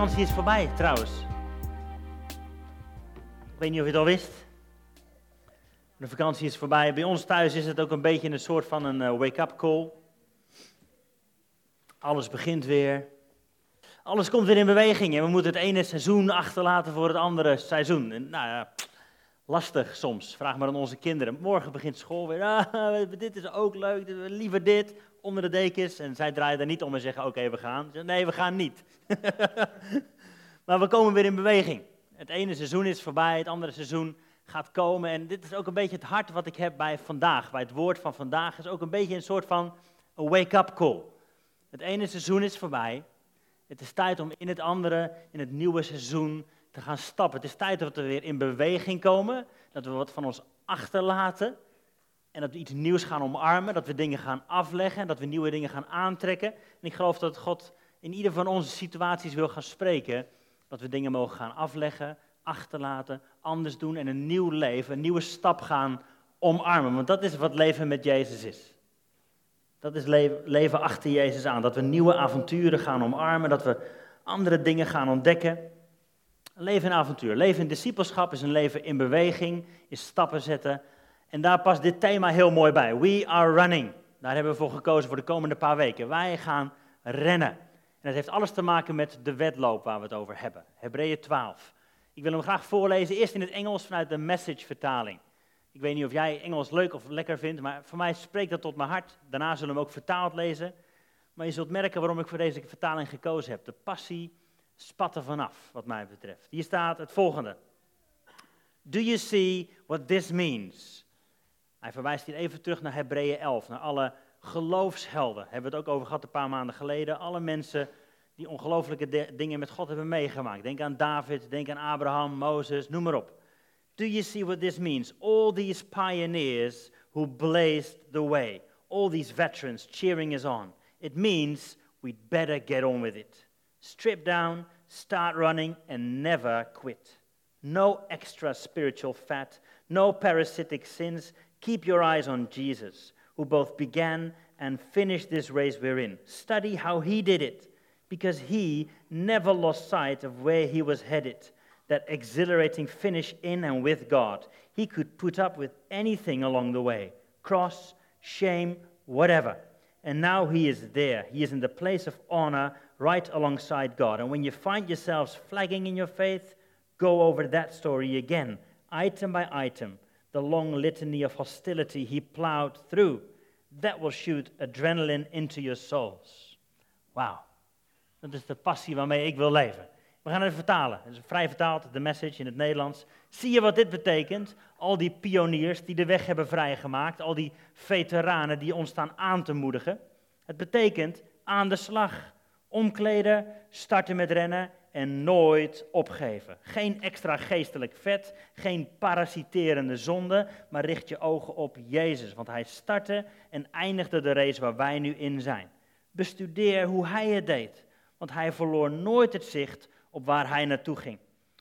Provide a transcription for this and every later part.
vakantie is voorbij trouwens. Ik weet niet of je het al wist. De vakantie is voorbij. Bij ons thuis is het ook een beetje een soort van een eh, wake-up call. Alles begint weer. Alles komt weer in beweging en we moeten het ene seizoen achterlaten voor het andere seizoen. nou ja, lastig soms. Vraag maar aan onze kinderen. Morgen begint school weer. Ah, dit is ook leuk. Liever dit onder de dekens. En zij draaien daar niet om en zeggen: Oké, we gaan. Nee, we gaan niet. maar we komen weer in beweging. Het ene seizoen is voorbij, het andere seizoen gaat komen. En dit is ook een beetje het hart wat ik heb bij vandaag. Bij het woord van vandaag is ook een beetje een soort van wake-up call. Het ene seizoen is voorbij. Het is tijd om in het andere, in het nieuwe seizoen te gaan stappen. Het is tijd dat we weer in beweging komen. Dat we wat van ons achterlaten. En dat we iets nieuws gaan omarmen. Dat we dingen gaan afleggen. Dat we nieuwe dingen gaan aantrekken. En ik geloof dat God in ieder van onze situaties wil gaan spreken. Dat we dingen mogen gaan afleggen, achterlaten, anders doen en een nieuw leven, een nieuwe stap gaan omarmen. Want dat is wat leven met Jezus is. Dat is leven achter Jezus aan. Dat we nieuwe avonturen gaan omarmen, dat we andere dingen gaan ontdekken. Leven in avontuur. Leven in discipelschap is een leven in beweging, is stappen zetten. En daar past dit thema heel mooi bij. We are running. Daar hebben we voor gekozen voor de komende paar weken. Wij gaan rennen. En dat heeft alles te maken met de wedloop waar we het over hebben. Hebreeën 12. Ik wil hem graag voorlezen, eerst in het Engels vanuit de Message-vertaling. Ik weet niet of jij Engels leuk of lekker vindt, maar voor mij spreekt dat tot mijn hart. Daarna zullen we hem ook vertaald lezen. Maar je zult merken waarom ik voor deze vertaling gekozen heb. De passie spat er vanaf, wat mij betreft. Hier staat het volgende. Do you see what this means? Hij verwijst hier even terug naar Hebreeën 11, naar alle geloofshelden. Hebben we het ook over gehad een paar maanden geleden. Alle mensen die ongelooflijke dingen met God hebben meegemaakt. Denk aan David, denk aan Abraham, Mozes, noem maar op. Do you see what this means? All these pioneers who blazed the way, all these veterans cheering us on. It means we'd better get on with it. Strip down, start running, and never quit. No extra spiritual fat, no parasitic sins. Keep your eyes on Jesus, who both began and finished this race we're in. Study how he did it because he never lost sight of where he was headed, that exhilarating finish in and with God. He could put up with anything along the way cross, shame, whatever. And now he is there. He is in the place of honor right alongside God. And when you find yourselves flagging in your faith, go over that story again, item by item, the long litany of hostility he plowed through. That will shoot adrenaline into your souls. Wow. Dat is de passie waarmee ik wil leven. We gaan het vertalen. Het is vrij vertaald, de message in het Nederlands. Zie je wat dit betekent? Al die pioniers die de weg hebben vrijgemaakt, al die veteranen die ons staan aan te moedigen. Het betekent aan de slag. Omkleden, starten met rennen en nooit opgeven. Geen extra geestelijk vet, geen parasiterende zonde, maar richt je ogen op Jezus. Want hij startte en eindigde de race waar wij nu in zijn. Bestudeer hoe hij het deed want hij verloor nooit het zicht op waar hij naartoe ging.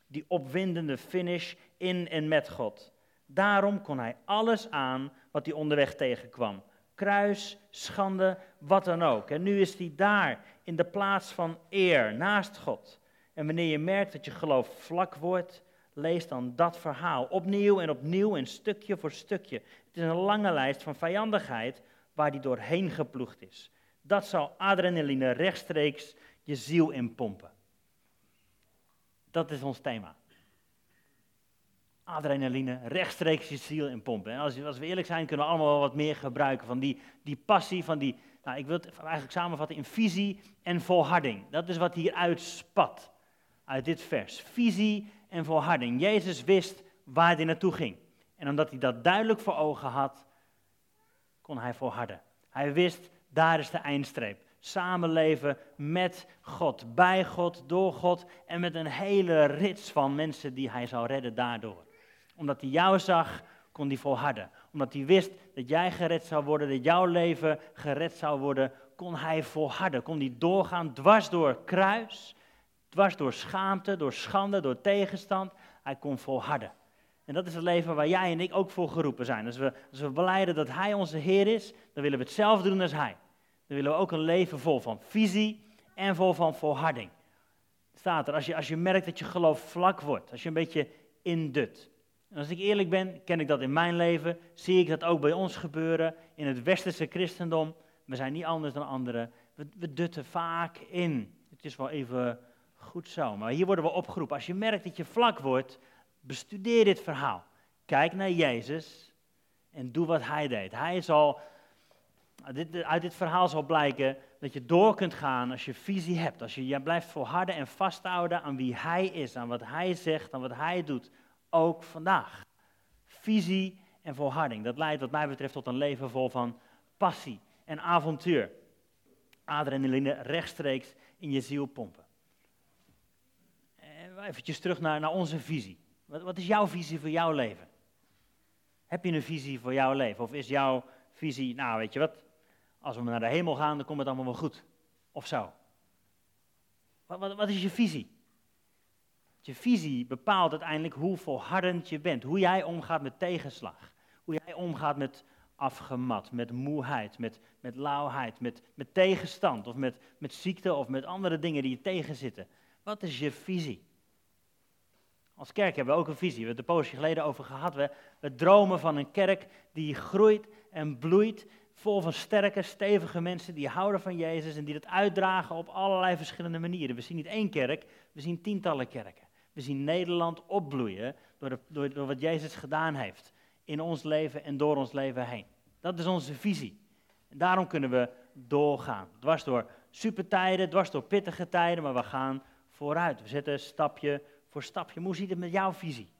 Die opwindende finish in en met God. Daarom kon hij alles aan wat hij onderweg tegenkwam. Kruis, schande, wat dan ook. En nu is hij daar, in de plaats van eer, naast God. En wanneer je merkt dat je geloof vlak wordt, lees dan dat verhaal opnieuw en opnieuw en stukje voor stukje. Het is een lange lijst van vijandigheid waar hij doorheen geploegd is. Dat zal adrenaline rechtstreeks je ziel inpompen. Dat is ons thema. Adrenaline, rechtstreeks je ziel inpompen. En als, we eerlijk zijn, kunnen we allemaal wat meer gebruiken van die, die passie, van die, nou, ik wil het eigenlijk samenvatten in visie en volharding. Dat is wat hier uitspat uit dit vers. Visie en volharding. Jezus wist waar hij naartoe ging. En omdat hij dat duidelijk voor ogen had, kon hij volharden. Hij wist, daar is de eindstreep samenleven met God, bij God, door God en met een hele rits van mensen die hij zou redden daardoor. Omdat hij jou zag, kon hij volharden. Omdat hij wist dat jij gered zou worden, dat jouw leven gered zou worden, kon hij volharden. Kon hij doorgaan dwars door kruis, dwars door schaamte, door schande, door tegenstand. Hij kon volharden. En dat is het leven waar jij en ik ook voor geroepen zijn. Als we, als we beleiden dat Hij onze Heer is, dan willen we hetzelfde doen als Hij dan willen we ook een leven vol van visie en vol van volharding. Staat er, als je, als je merkt dat je geloof vlak wordt, als je een beetje indut. En als ik eerlijk ben, ken ik dat in mijn leven, zie ik dat ook bij ons gebeuren, in het westerse christendom. We zijn niet anders dan anderen. We, we dutten vaak in. Het is wel even goed zo. Maar hier worden we opgeroepen. Als je merkt dat je vlak wordt, bestudeer dit verhaal. Kijk naar Jezus en doe wat hij deed. Hij zal, uit dit verhaal zal blijken dat je door kunt gaan als je visie hebt. Als je, je blijft volharden en vasthouden aan wie hij is, aan wat hij zegt, aan wat hij doet. Ook vandaag. Visie en volharding. Dat leidt wat mij betreft tot een leven vol van passie en avontuur. Adrenaline rechtstreeks in je ziel pompen. Even terug naar, naar onze visie. Wat, wat is jouw visie voor jouw leven? Heb je een visie voor jouw leven? Of is jouw visie, nou weet je wat, als we naar de hemel gaan, dan komt het allemaal wel goed. Of zo. Wat, wat, wat is je visie? Je visie bepaalt uiteindelijk hoe volhardend je bent. Hoe jij omgaat met tegenslag. Hoe jij omgaat met afgemat, met moeheid, met, met lauwheid, met, met tegenstand. Of met, met ziekte of met andere dingen die je tegenzitten. Wat is je visie? Als kerk hebben we ook een visie. We hebben het er poosje geleden over gehad. We dromen van een kerk die groeit en bloeit. Vol van sterke, stevige mensen die houden van Jezus en die dat uitdragen op allerlei verschillende manieren. We zien niet één kerk, we zien tientallen kerken. We zien Nederland opbloeien door, door, door wat Jezus gedaan heeft in ons leven en door ons leven heen. Dat is onze visie. En daarom kunnen we doorgaan. Dwars door supertijden, dwars door pittige tijden, maar we gaan vooruit. We zetten stapje voor stapje. Hoe zit het met jouw visie?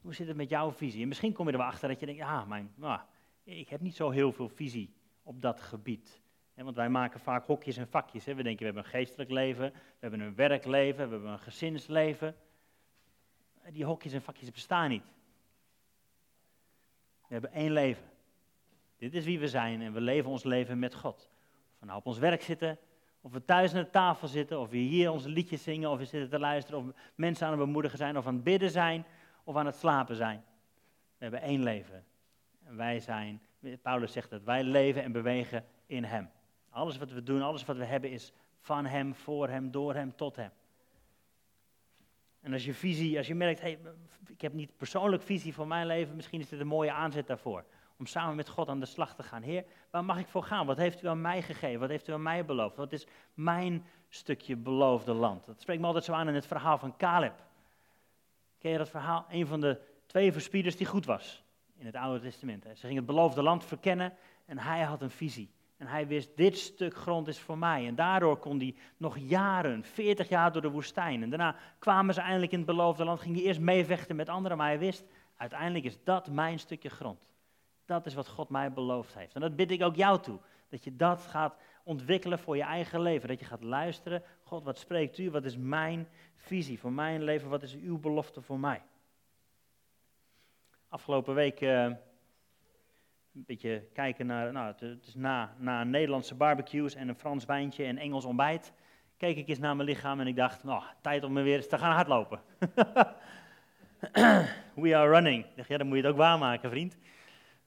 Hoe zit het met jouw visie? En misschien kom je er achter dat je denkt, ja, mijn, nou, ik heb niet zo heel veel visie op dat gebied. Want wij maken vaak hokjes en vakjes. We denken, we hebben een geestelijk leven, we hebben een werkleven, we hebben een gezinsleven. Die hokjes en vakjes bestaan niet. We hebben één leven. Dit is wie we zijn en we leven ons leven met God. Of we nou op ons werk zitten, of we thuis aan de tafel zitten, of we hier onze liedjes zingen, of we zitten te luisteren, of mensen aan het bemoedigen zijn, of aan het bidden zijn, of aan het slapen zijn. We hebben één leven. En wij zijn, Paulus zegt dat, wij leven en bewegen in Hem. Alles wat we doen, alles wat we hebben is van Hem, voor Hem, door Hem, tot Hem. En als je visie, als je merkt, hey, ik heb niet persoonlijk visie voor mijn leven, misschien is dit een mooie aanzet daarvoor om samen met God aan de slag te gaan. Heer, waar mag ik voor gaan? Wat heeft u aan mij gegeven? Wat heeft u aan mij beloofd? Wat is mijn stukje beloofde land? Dat spreekt me altijd zo aan in het verhaal van Caleb. Ken je dat verhaal? Een van de twee verspieders die goed was in het Oude Testament. Ze gingen het beloofde land verkennen en hij had een visie. En hij wist, dit stuk grond is voor mij. En daardoor kon hij nog jaren, 40 jaar door de woestijn. En daarna kwamen ze eindelijk in het beloofde land. Ging hij eerst meevechten met anderen, maar hij wist, uiteindelijk is dat mijn stukje grond. Dat is wat God mij beloofd heeft. En dat bid ik ook jou toe. Dat je dat gaat ontwikkelen voor je eigen leven. Dat je gaat luisteren. God, wat spreekt u? Wat is mijn visie voor mijn leven? Wat is uw belofte voor mij? Afgelopen week uh, een beetje kijken naar, nou, het is na, na Nederlandse barbecues en een Frans wijntje en Engels ontbijt. Keek ik eens naar mijn lichaam en ik dacht, nou, tijd om me weer eens te gaan hardlopen. We are running. Ik dacht, ja, dan moet je het ook waarmaken, vriend.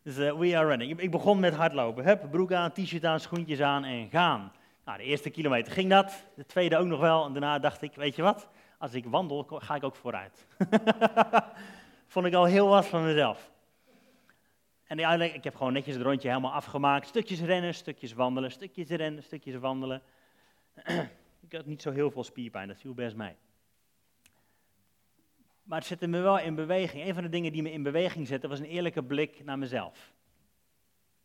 Dus uh, we are running. Ik begon met hardlopen. Hup, broek aan, t-shirt aan, schoentjes aan en gaan. Nou, de eerste kilometer ging dat. De tweede ook nog wel. En daarna dacht ik, weet je wat? Als ik wandel, ga ik ook vooruit. Vond ik al heel wat van mezelf. En uiteindelijk, ik heb gewoon netjes het rondje helemaal afgemaakt. Stukjes rennen, stukjes wandelen, stukjes rennen, stukjes wandelen. ik had niet zo heel veel spierpijn, dat viel best mee. Maar het zette me wel in beweging. Een van de dingen die me in beweging zette was een eerlijke blik naar mezelf.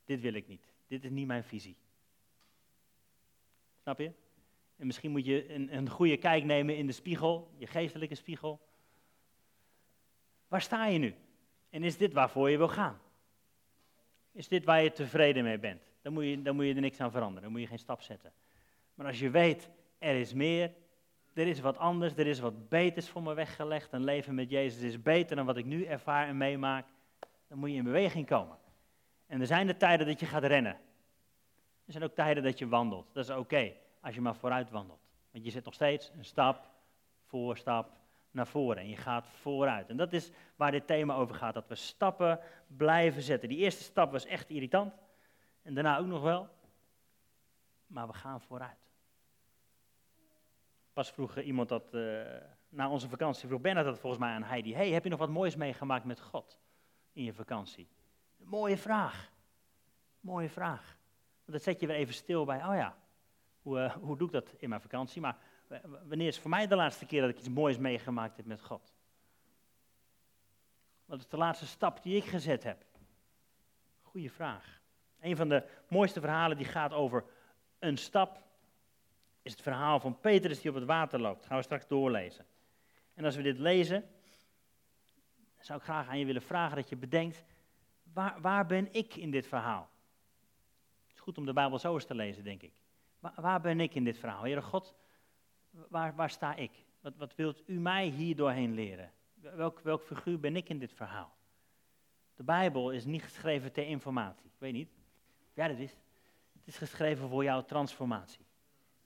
Dit wil ik niet. Dit is niet mijn visie. Snap je? En misschien moet je een, een goede kijk nemen in de spiegel, je geestelijke spiegel. Waar sta je nu? En is dit waarvoor je wil gaan? Is dit waar je tevreden mee bent? Dan moet je, dan moet je er niks aan veranderen, dan moet je geen stap zetten. Maar als je weet, er is meer, er is wat anders, er is wat beters voor me weggelegd. Een leven met Jezus is beter dan wat ik nu ervaar en meemaak. Dan moet je in beweging komen. En er zijn de tijden dat je gaat rennen. Er zijn ook tijden dat je wandelt. Dat is oké, als je maar vooruit wandelt. Want je zet nog steeds een stap voor stap naar voren. En je gaat vooruit. En dat is waar dit thema over gaat. Dat we stappen blijven zetten. Die eerste stap was echt irritant. En daarna ook nog wel. Maar we gaan vooruit. Pas vroeg iemand dat uh, na onze vakantie, vroeg Bernard dat volgens mij aan Heidi. hey, heb je nog wat moois meegemaakt met God in je vakantie? Mooie vraag. Mooie vraag. Want dat zet je weer even stil bij, oh ja, hoe, uh, hoe doe ik dat in mijn vakantie? Maar wanneer is voor mij de laatste keer dat ik iets moois meegemaakt heb met God? Wat is de laatste stap die ik gezet heb? Goeie vraag. Een van de mooiste verhalen die gaat over een stap, is het verhaal van Petrus die op het water loopt. Gaan we straks doorlezen. En als we dit lezen, zou ik graag aan je willen vragen dat je bedenkt, waar, waar ben ik in dit verhaal? Het is goed om de Bijbel zo eens te lezen, denk ik. Waar, waar ben ik in dit verhaal? Heere God, waar, waar sta ik? Wat, wat wilt u mij hier doorheen leren? Welk, welk figuur ben ik in dit verhaal? De Bijbel is niet geschreven ter informatie. Ik weet niet. Ja, dat is. Het is geschreven voor jouw transformatie.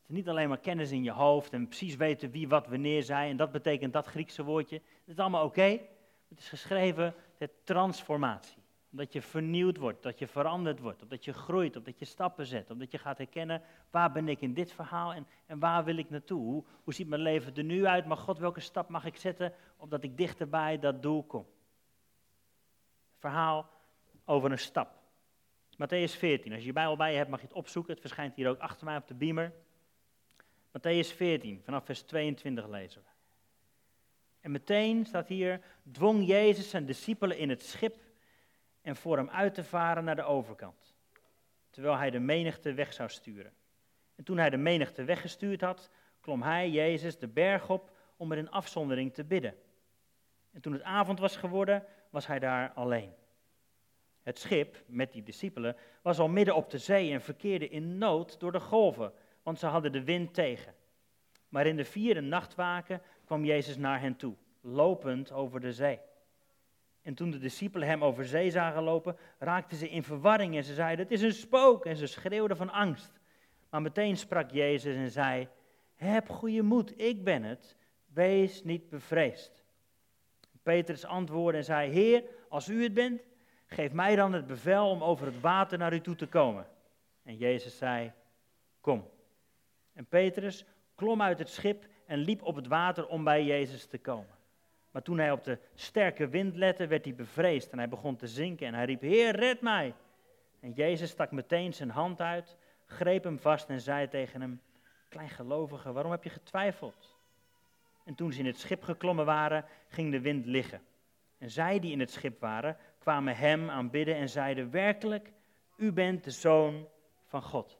Het is niet alleen maar kennis in je hoofd en precies weten wie wat wanneer zei. En dat betekent dat Griekse woordje. Dat is allemaal oké. Het is geschreven ter transformatie. Omdat je vernieuwd wordt, dat je veranderd wordt, omdat je groeit, omdat je stappen zet, omdat je gaat herkennen waar ben ik in dit verhaal en, en waar wil ik naartoe? Hoe, hoe ziet mijn leven er nu uit? Maar God, welke stap mag ik zetten opdat ik dichterbij dat doel kom? Verhaal over een stap. Matthäus 14, als je je Bijbel bij je hebt mag je het opzoeken. Het verschijnt hier ook achter mij op de beamer. Matthäus 14, vanaf vers 22 lezen we. En meteen staat hier, dwong Jezus zijn discipelen in het schip en voor hem uit te varen naar de overkant, terwijl hij de menigte weg zou sturen. En toen hij de menigte weggestuurd had, klom hij, Jezus, de berg op om er in afzondering te bidden. En toen het avond was geworden, was hij daar alleen. Het schip met die discipelen was al midden op de zee en verkeerde in nood door de golven, want ze hadden de wind tegen. Maar in de vierde nachtwaken kwam Jezus naar hen toe, lopend over de zee. En toen de discipelen hem over zee zagen lopen, raakten ze in verwarring en ze zeiden, het is een spook, en ze schreeuwden van angst. Maar meteen sprak Jezus en zei, heb goede moed, ik ben het, wees niet bevreesd. Petrus antwoordde en zei, Heer, als u het bent, geef mij dan het bevel om over het water naar u toe te komen. En Jezus zei, kom. En Petrus klom uit het schip en liep op het water om bij Jezus te komen. Maar toen hij op de sterke wind lette, werd hij bevreesd en hij begon te zinken en hij riep, Heer, red mij. En Jezus stak meteen zijn hand uit, greep hem vast en zei tegen hem, Kleingelovige, waarom heb je getwijfeld? En toen ze in het schip geklommen waren, ging de wind liggen. En zij die in het schip waren, kwamen hem aanbidden en zeiden, werkelijk, u bent de zoon van God.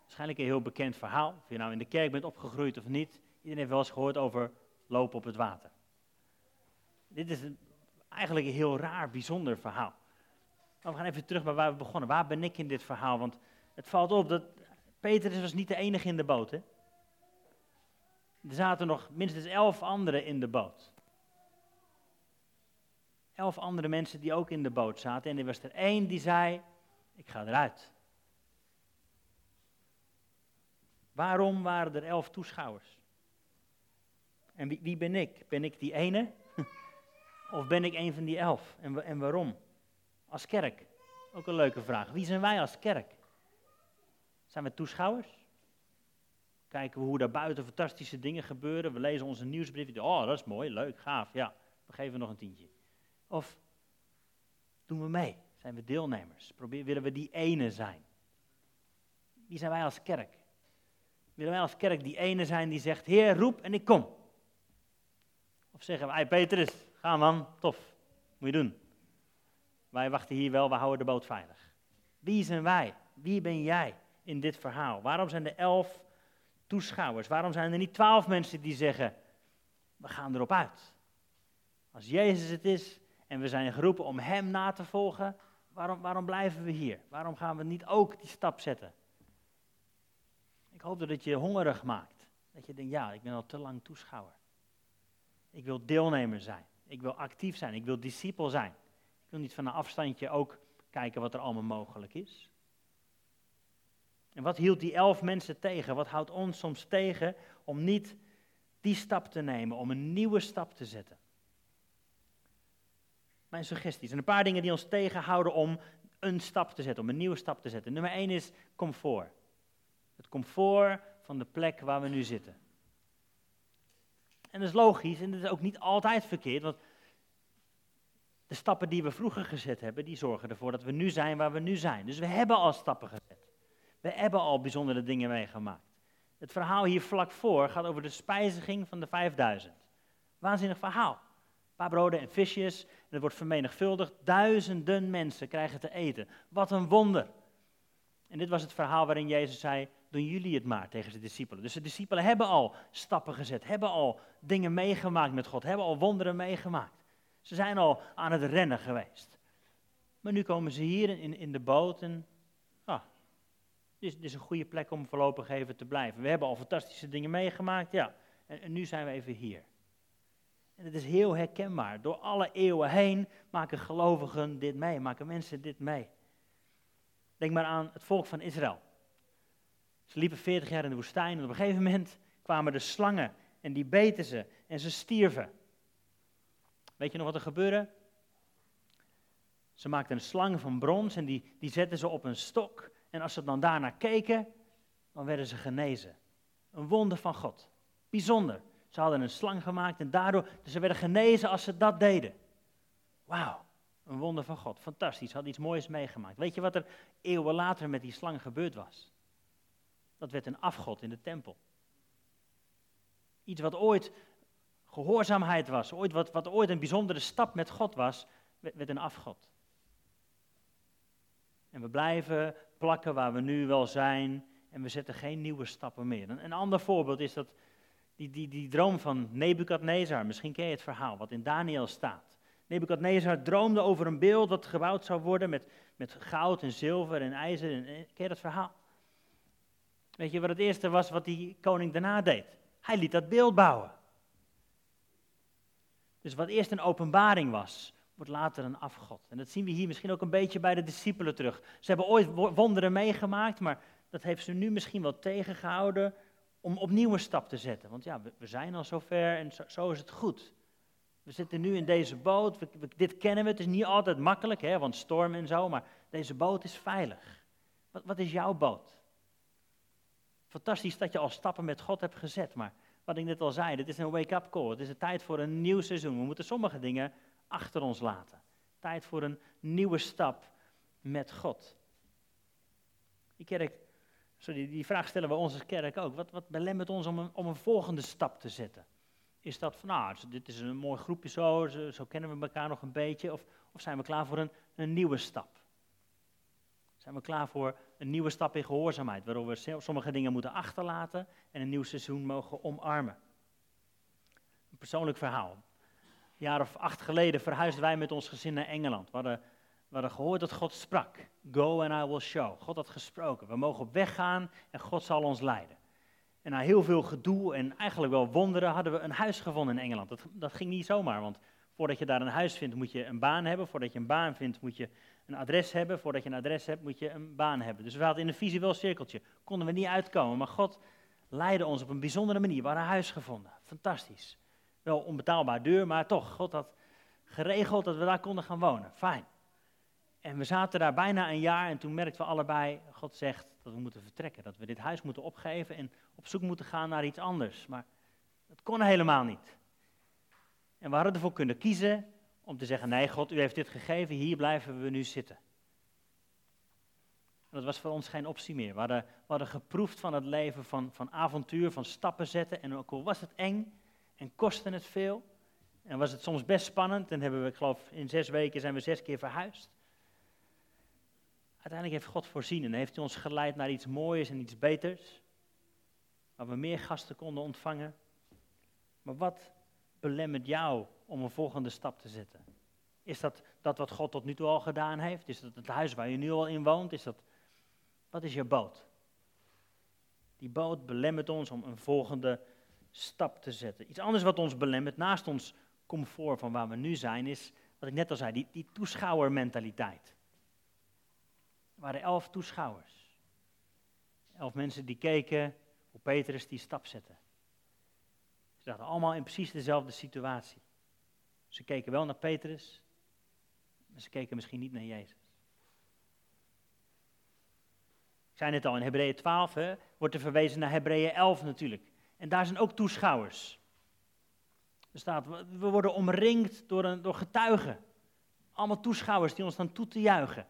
Waarschijnlijk een heel bekend verhaal, of je nou in de kerk bent opgegroeid of niet. Iedereen heeft wel eens gehoord over lopen op het water. Dit is eigenlijk een heel raar, bijzonder verhaal. Maar we gaan even terug naar waar we begonnen. Waar ben ik in dit verhaal? Want het valt op dat Petrus was niet de enige in de boot. Hè? Er zaten nog minstens elf anderen in de boot. Elf andere mensen die ook in de boot zaten. En er was er één die zei, ik ga eruit. Waarom waren er elf toeschouwers? En wie, ben ik? Ben ik die ene? of ben ik een van die elf? En, en waarom? Als kerk. Ook een leuke vraag. Wie zijn wij als kerk? Zijn we toeschouwers? Kijken we hoe daar buiten fantastische dingen gebeuren. We lezen onze nieuwsbrief. Oh, dat is mooi, leuk, gaaf. Ja, we geven nog een tientje. Of doen we mee? Zijn we deelnemers? Probeer, willen we die ene zijn? Wie zijn wij als kerk? Willen wij als kerk die ene zijn die zegt, Heer, roep en ik kom? Of zeggen we, hey Petrus, ga man, tof, moet je doen. Wij wachten hier wel, we houden de boot veilig. Wie zijn wij? Wie ben jij in dit verhaal? Waarom zijn er elf toeschouwers? Waarom zijn er niet twaalf mensen die zeggen, we gaan erop uit? Als Jezus het is en we zijn geroepen om Hem na te volgen, waarom, waarom blijven we hier? Waarom gaan we niet ook die stap zetten? Ik hoop dat het je hongerig maakt. Dat je denkt, ja, ik ben al te lang toeschouwer. Ik wil deelnemer zijn. Ik wil actief zijn. Ik wil discipel zijn. Ik wil niet van een afstandje ook kijken wat er allemaal mogelijk is. En wat hield die elf mensen tegen? Wat houdt ons soms tegen om niet die stap te nemen, om een nieuwe stap te zetten? Mijn suggesties. En een paar dingen die ons tegenhouden om een stap te zetten, om een nieuwe stap te zetten. Nummer één is comfort. Het comfort van de plek waar we nu zitten. En dat is logisch en dat is ook niet altijd verkeerd, want de stappen die we vroeger gezet hebben, die zorgen ervoor dat we nu zijn waar we nu zijn. Dus we hebben al stappen gezet. We hebben al bijzondere dingen meegemaakt. Het verhaal hier vlak voor gaat over de spijziging van de 5000. Waanzinnig verhaal. Een paar broden en visjes, en het wordt vermenigvuldigd. Duizenden mensen krijgen te eten. Wat een wonder. En dit was het verhaal waarin Jezus zei, doen jullie het maar tegen de discipelen. Dus de discipelen hebben al stappen gezet, hebben al dingen meegemaakt met God, hebben al wonderen meegemaakt. Ze zijn al aan het rennen geweest. Maar nu komen ze hier in, in de boot en ah, dit, is, dit een goede plek om voorlopig even te blijven. We hebben al fantastische dingen meegemaakt, ja. En, en nu zijn we even hier. En het is heel herkenbaar. Door alle eeuwen heen maken gelovigen dit mee, maken mensen dit mee. Denk maar aan het volk van Israël. Ze liepen 40 jaar in de woestijn en op een gegeven moment kwamen de slangen en die beten ze en ze stierven. Weet je nog wat er gebeurde? Ze maakten een slang van brons en die, die zetten ze op een stok. En als ze dan daarna keken, dan werden ze genezen. Een wonder van God. Bijzonder. Ze hadden een slang gemaakt en daardoor, dus ze werden genezen als ze dat deden. Wauw, een wonder van God. Fantastisch, ze hadden iets moois meegemaakt. Weet je wat er eeuwen later met die slang gebeurd was? Dat werd een afgod in de tempel. Iets wat ooit gehoorzaamheid was, ooit wat, wat ooit een bijzondere stap met God was, werd, een afgod. En we blijven plakken waar we nu wel zijn en we zetten geen nieuwe stappen meer. Een, ander voorbeeld is dat die, die, die droom van Nebukadnezar, misschien ken je het verhaal, wat in Daniel staat. Nebukadnezar droomde over een beeld dat gebouwd zou worden met, met goud en zilver en ijzer. En, ken je dat verhaal? Weet je wat het eerste was wat die koning daarna deed? Hij liet dat beeld bouwen. Dus wat eerst een openbaring was, wordt later een afgod. En dat zien we hier misschien ook een beetje bij de discipelen terug. Ze hebben ooit wonderen meegemaakt, maar dat heeft ze nu misschien wel tegengehouden om opnieuw een stap te zetten. Want ja, we, zijn al zover en zo, is het goed. We zitten nu in deze boot, dit kennen we, het is niet altijd makkelijk, hè, want storm en zo, maar deze boot is veilig. Wat, wat is jouw boot? Fantastisch dat je al stappen met God hebt gezet, maar wat ik net al zei, dit is een wake-up call. Het is een tijd voor een nieuw seizoen. We moeten sommige dingen achter ons laten. Tijd voor een nieuwe stap met God. Die kerk, sorry, die vraag stellen we onze kerk ook. Wat, wat belemmert ons om een, om een volgende stap te zetten? Is dat van, nou, dit is een mooi groepje zo, zo, kennen we elkaar nog een beetje. Of, of zijn we klaar voor een, een nieuwe stap? Zijn we klaar voor een nieuwe stap in gehoorzaamheid, waardoor we sommige dingen moeten achterlaten en een nieuw seizoen mogen omarmen? Een persoonlijk verhaal. Een jaar of acht geleden verhuisden wij met ons gezin naar Engeland. We hadden, we gehoord dat God sprak. Go and I will show. God had gesproken. We mogen op weg gaan en God zal ons leiden. En na heel veel gedoe en eigenlijk wel wonderen hadden we een huis gevonden in Engeland. Dat, dat ging niet zomaar, want voordat je daar een huis vindt moet je een baan hebben. Voordat je een baan vindt moet je een adres hebben. Voordat je een adres hebt, moet je een baan hebben. Dus we hadden in een visueel cirkeltje. Konden we niet uitkomen. Maar God leidde ons op een bijzondere manier. We hadden een huis gevonden. Fantastisch. Wel onbetaalbaar duur, maar toch. God had geregeld dat we daar konden gaan wonen. Fijn. En we zaten daar bijna een jaar en toen merkten we allebei, God zegt dat we moeten vertrekken. Dat we dit huis moeten opgeven en op zoek moeten gaan naar iets anders. Maar dat kon helemaal niet. En we hadden ervoor kunnen kiezen om te zeggen, nee God, u heeft dit gegeven, hier blijven we nu zitten. En dat was voor ons geen optie meer. We hadden, we hadden geproefd van het leven van, van avontuur, van stappen zetten. En ook al was het eng en kostte het veel. En was het soms best spannend. En hebben we, ik geloof, in zes weken zijn we zes keer verhuisd. Uiteindelijk heeft God voorzien en heeft hij ons geleid naar iets moois en iets beters. Waar we meer gasten konden ontvangen. Maar wat belemmert jou om een volgende stap te zetten? Is dat dat wat God tot nu toe al gedaan heeft? Is dat het huis waar je nu al in woont? Is dat, wat is je boot? Die boot belemmert ons om een volgende stap te zetten. Iets anders wat ons belemmert, naast ons comfort van waar we nu zijn, is, wat ik net al zei, die, die toeschouwermentaliteit. Er waren elf toeschouwers. Elf mensen die keken hoe Petrus die stap zette. Ze zaten allemaal in precies dezelfde situatie. Ze keken wel naar Petrus, maar ze keken misschien niet naar Jezus. Ik zei net al, in Hebreeën 12 hè, wordt er verwezen naar Hebreeën 11 natuurlijk. En daar zijn ook toeschouwers. Er staat, we worden omringd door, een, door getuigen. Allemaal toeschouwers die ons dan toe juichen.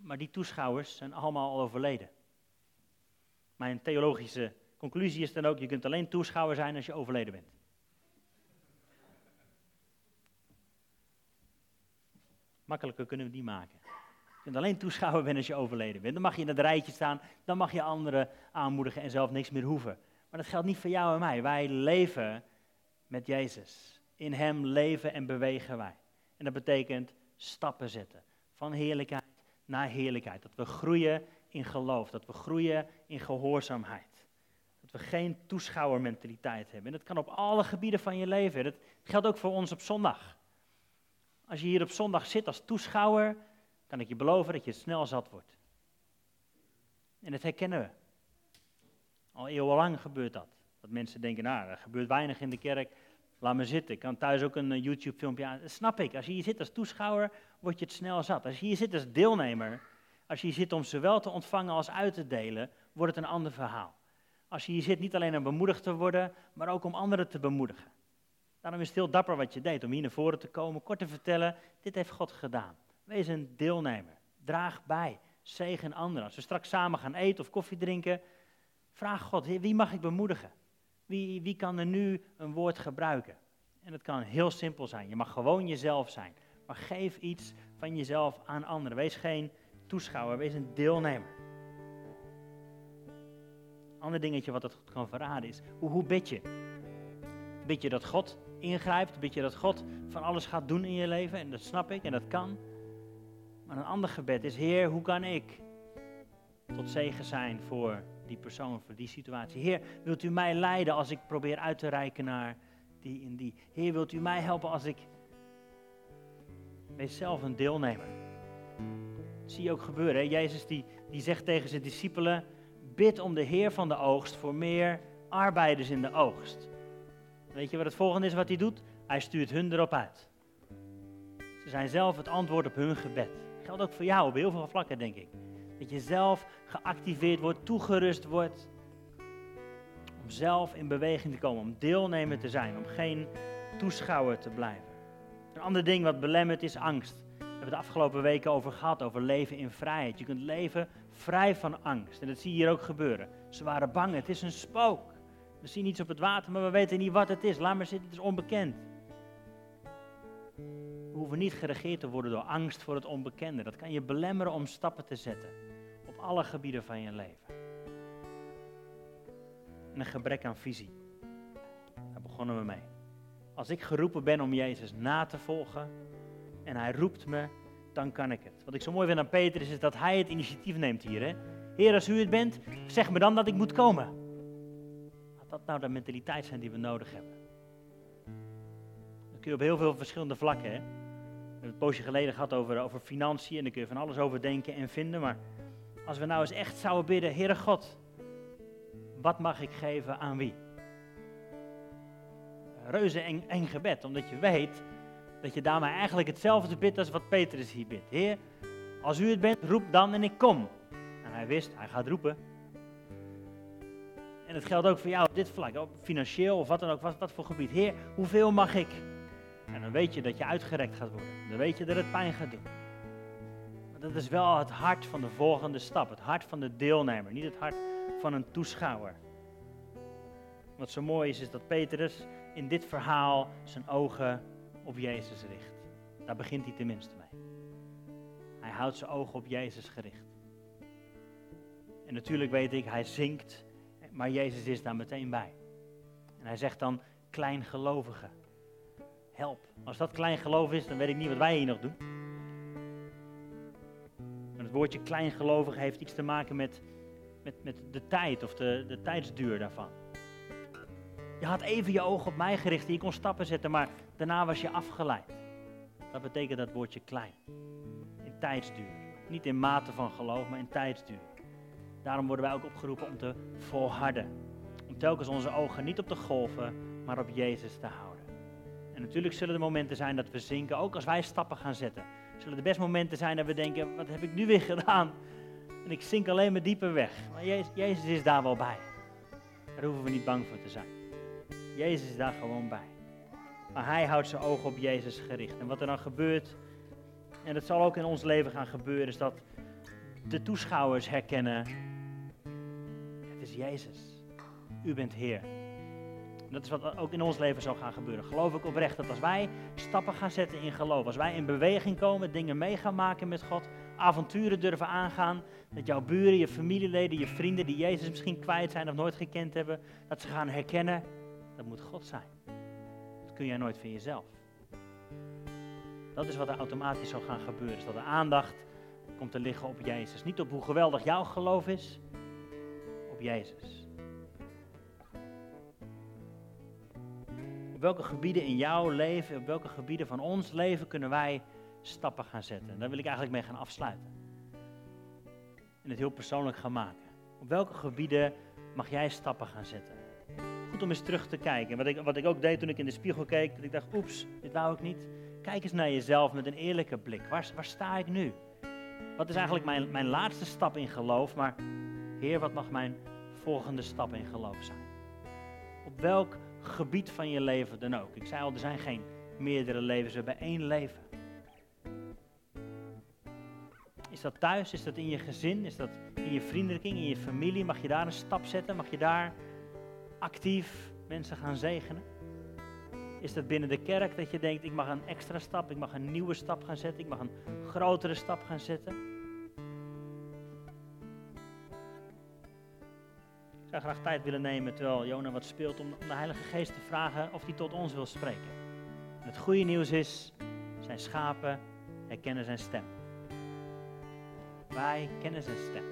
Maar die toeschouwers zijn allemaal al overleden. Mijn theologische conclusie is dan ook, je kunt alleen toeschouwer zijn als je overleden bent. Makkelijker kunnen we die maken. Je kunt alleen toeschouwer zijn als je overleden bent. Dan mag je in het rijtje staan, dan mag je anderen aanmoedigen en zelf niks meer hoeven. Maar dat geldt niet voor jou en mij. Wij leven met Jezus. In Hem leven en bewegen wij. En dat betekent stappen zetten. Van heerlijkheid naar heerlijkheid. Dat we groeien in geloof. Dat we groeien in gehoorzaamheid. Dat we geen toeschouwermentaliteit hebben. En dat kan op alle gebieden van je leven. Dat geldt ook voor ons op zondag. Als je hier op zondag zit als toeschouwer, kan ik je beloven dat je snel zat wordt. En dat herkennen we. Al eeuwenlang gebeurt dat. Dat mensen denken, nou, er gebeurt weinig in de kerk, laat me zitten. Ik kan thuis ook een eh, YouTube-filmpje aan. Snap ik. Als je hier zit als toeschouwer, word je het snel zat. Als je hier zit als deelnemer, als je hier zit om zowel te ontvangen als uit te delen, wordt het een ander verhaal. Als je hier zit niet alleen om bemoedigd te worden, maar ook om anderen te bemoedigen. Daarom is het heel dapper wat je deed, om hier naar voren te komen, kort te vertellen, dit heeft God gedaan. Wees een deelnemer. Draag bij. Zegen anderen. Als we straks samen gaan eten of koffie drinken, vraag God, wie mag ik bemoedigen? Wie, wie kan er nu een woord gebruiken? En het kan heel simpel zijn. Je mag gewoon jezelf zijn. Maar geef iets van jezelf aan anderen. Wees geen toeschouwer, wees een deelnemer. Ander dingetje wat het kan verraden is, hoe, hoe bid je? Bid je dat God ingrijpt? Bid je dat God van alles gaat doen in je leven? En dat snap ik en dat kan. Maar een ander gebed is, Heer, hoe kan ik tot zegen zijn voor die persoon, voor die situatie? Heer, wilt u mij leiden als ik probeer uit te reiken naar die en die? Heer, wilt u mij helpen als ik... Wees zelf een deelnemer. Dat zie je ook gebeuren. Jezus die, die zegt tegen zijn discipelen, bid om de Heer van de oogst voor meer arbeiders in de oogst. Weet je wat het volgende is wat hij doet? Hij stuurt hun erop uit. Ze zijn zelf het antwoord op hun gebed. Dat geldt ook voor jou op heel veel vlakken, denk ik. Dat je zelf geactiveerd wordt, toegerust wordt. Om zelf in beweging te komen, om deelnemer te zijn, om geen toeschouwer te blijven. Een ander ding wat belemmert is angst. We hebben het de afgelopen weken over gehad, over leven in vrijheid. Je kunt leven vrij van angst. En dat zie je hier ook gebeuren. Ze waren bang, het is een spook. We zien iets op het water, maar we weten niet wat het is. Laat maar zitten, het is onbekend. We hoeven niet geregeerd te worden door angst voor het onbekende. Dat kan je belemmeren om stappen te zetten. Op alle gebieden van je leven. En een gebrek aan visie. Daar begonnen we mee. Als ik geroepen ben om Jezus na te volgen en hij roept me, dan kan ik het. Wat ik zo mooi vind aan Petrus is dat hij het initiatief neemt hier. Hè? Heer, als u het bent, zeg me dan dat ik moet komen dat nou de mentaliteit zijn die we nodig hebben? Dat kun je op heel veel verschillende vlakken. Hè? We hebben het poosje geleden gehad over, over financiën en daar kun je van alles over denken en vinden. Maar als we nou eens echt zouden bidden, Heere God, wat mag ik geven aan wie? Reuze eng gebed, omdat je weet dat je daarmee eigenlijk hetzelfde bidt als wat Petrus hier bidt. Heer, als u het bent, roep dan en ik kom. En hij wist, hij gaat roepen. En het geldt ook voor jou op dit vlak, op financieel of wat dan ook, wat, wat voor gebied. Heer, hoeveel mag ik? En dan weet je dat je uitgerekt gaat worden. Dan weet je dat het pijn gaat doen. Maar dat is wel het hart van de volgende stap. Het hart van de deelnemer, niet het hart van een toeschouwer. Wat zo mooi is, is dat Petrus in dit verhaal zijn ogen op Jezus richt. Daar begint hij tenminste mee. Hij houdt zijn ogen op Jezus gericht. En natuurlijk weet ik, hij zinkt maar Jezus is daar meteen bij. En hij zegt dan, kleingelovige, help. Als dat kleingeloof is, dan weet ik niet wat wij hier nog doen. En het woordje kleingelovige heeft iets te maken met, met, met de tijd of de, de tijdsduur daarvan. Je had even je ogen op mij gericht en je kon stappen zetten, maar daarna was je afgeleid. Dat betekent dat woordje klein. In tijdsduur. Niet in mate van geloof, maar in tijdsduur. Daarom worden wij ook opgeroepen om te volharden. Om telkens onze ogen niet op de golven, maar op Jezus te houden. En natuurlijk zullen er momenten zijn dat we zinken, ook als wij stappen gaan zetten. Zullen er best momenten zijn dat we denken, wat heb ik nu weer gedaan? En ik zink alleen maar dieper weg. Maar Jezus, Jezus is daar wel bij. Daar hoeven we niet bang voor te zijn. Jezus is daar gewoon bij. Maar hij houdt zijn ogen op Jezus gericht. En wat er dan gebeurt, en dat zal ook in ons leven gaan gebeuren, is dat de toeschouwers herkennen, is Jezus. U bent Heer. dat is wat ook in ons leven zal gaan gebeuren. Geloof ik oprecht dat als wij stappen gaan zetten in geloof, als wij in beweging komen, dingen mee gaan maken met God, avonturen durven aangaan, dat jouw buren, je familieleden, je vrienden die Jezus misschien kwijt zijn of nooit gekend hebben, dat ze gaan herkennen, dat moet God zijn. Dat kun jij nooit van jezelf. Dat is wat er automatisch zal gaan gebeuren. Is dat de aandacht komt te liggen op Jezus. Niet op hoe geweldig jouw geloof is, Jezus. Op welke gebieden in jouw leven, op welke gebieden van ons leven kunnen wij stappen gaan zetten? Daar wil ik eigenlijk mee gaan afsluiten. En het heel persoonlijk gaan maken. Op welke gebieden mag jij stappen gaan zetten? Goed om eens terug te kijken. Wat ik, wat ik ook deed toen ik in de spiegel keek, dat ik dacht, oeps, dit wou ik niet. Kijk eens naar jezelf met een eerlijke blik. Waar, waar sta ik nu? Wat is eigenlijk mijn, mijn laatste stap in geloof? Maar Heer, wat mag mijn volgende stap in geloof zijn? Op welk gebied van je leven dan ook. Ik zei al, er zijn geen meerdere levens, we hebben één leven. Is dat thuis? Is dat in je gezin? Is dat in je vriendenkring, in je familie? Mag je daar een stap zetten? Mag je daar actief mensen gaan zegenen? Is dat binnen de kerk dat je denkt, ik mag een extra stap, ik mag een nieuwe stap gaan zetten, ik mag een grotere stap gaan zetten? Zou graag tijd willen nemen terwijl Jona wat speelt om de Heilige Geest te vragen of hij tot ons wil spreken. het goede nieuws is, zijn schapen herkennen zijn stem. Wij kennen zijn stem.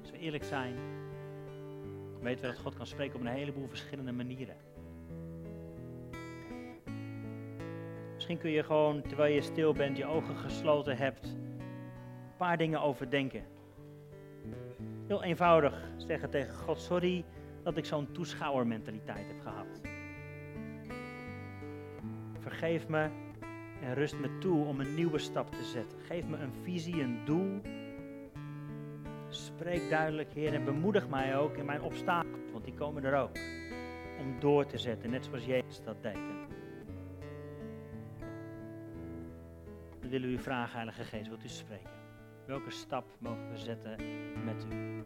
Als we eerlijk zijn, weten we dat God kan spreken op een heleboel verschillende manieren. Misschien kun je gewoon, terwijl je stil bent, je ogen gesloten hebt, een paar dingen overdenken. Heel eenvoudig zeggen tegen God, sorry dat ik zo'n toeschouwermentaliteit heb gehad. Vergeef me en rust me toe om een nieuwe stap te zetten. Geef me een visie, een doel. Spreek duidelijk, Heer, en bemoedig mij ook in mijn obstakels, want die komen er ook. Om door te zetten, net zoals Jezus dat deed. We willen u vragen, Heilige Geest, wilt u spreken? Welke stap mogen we zetten met u?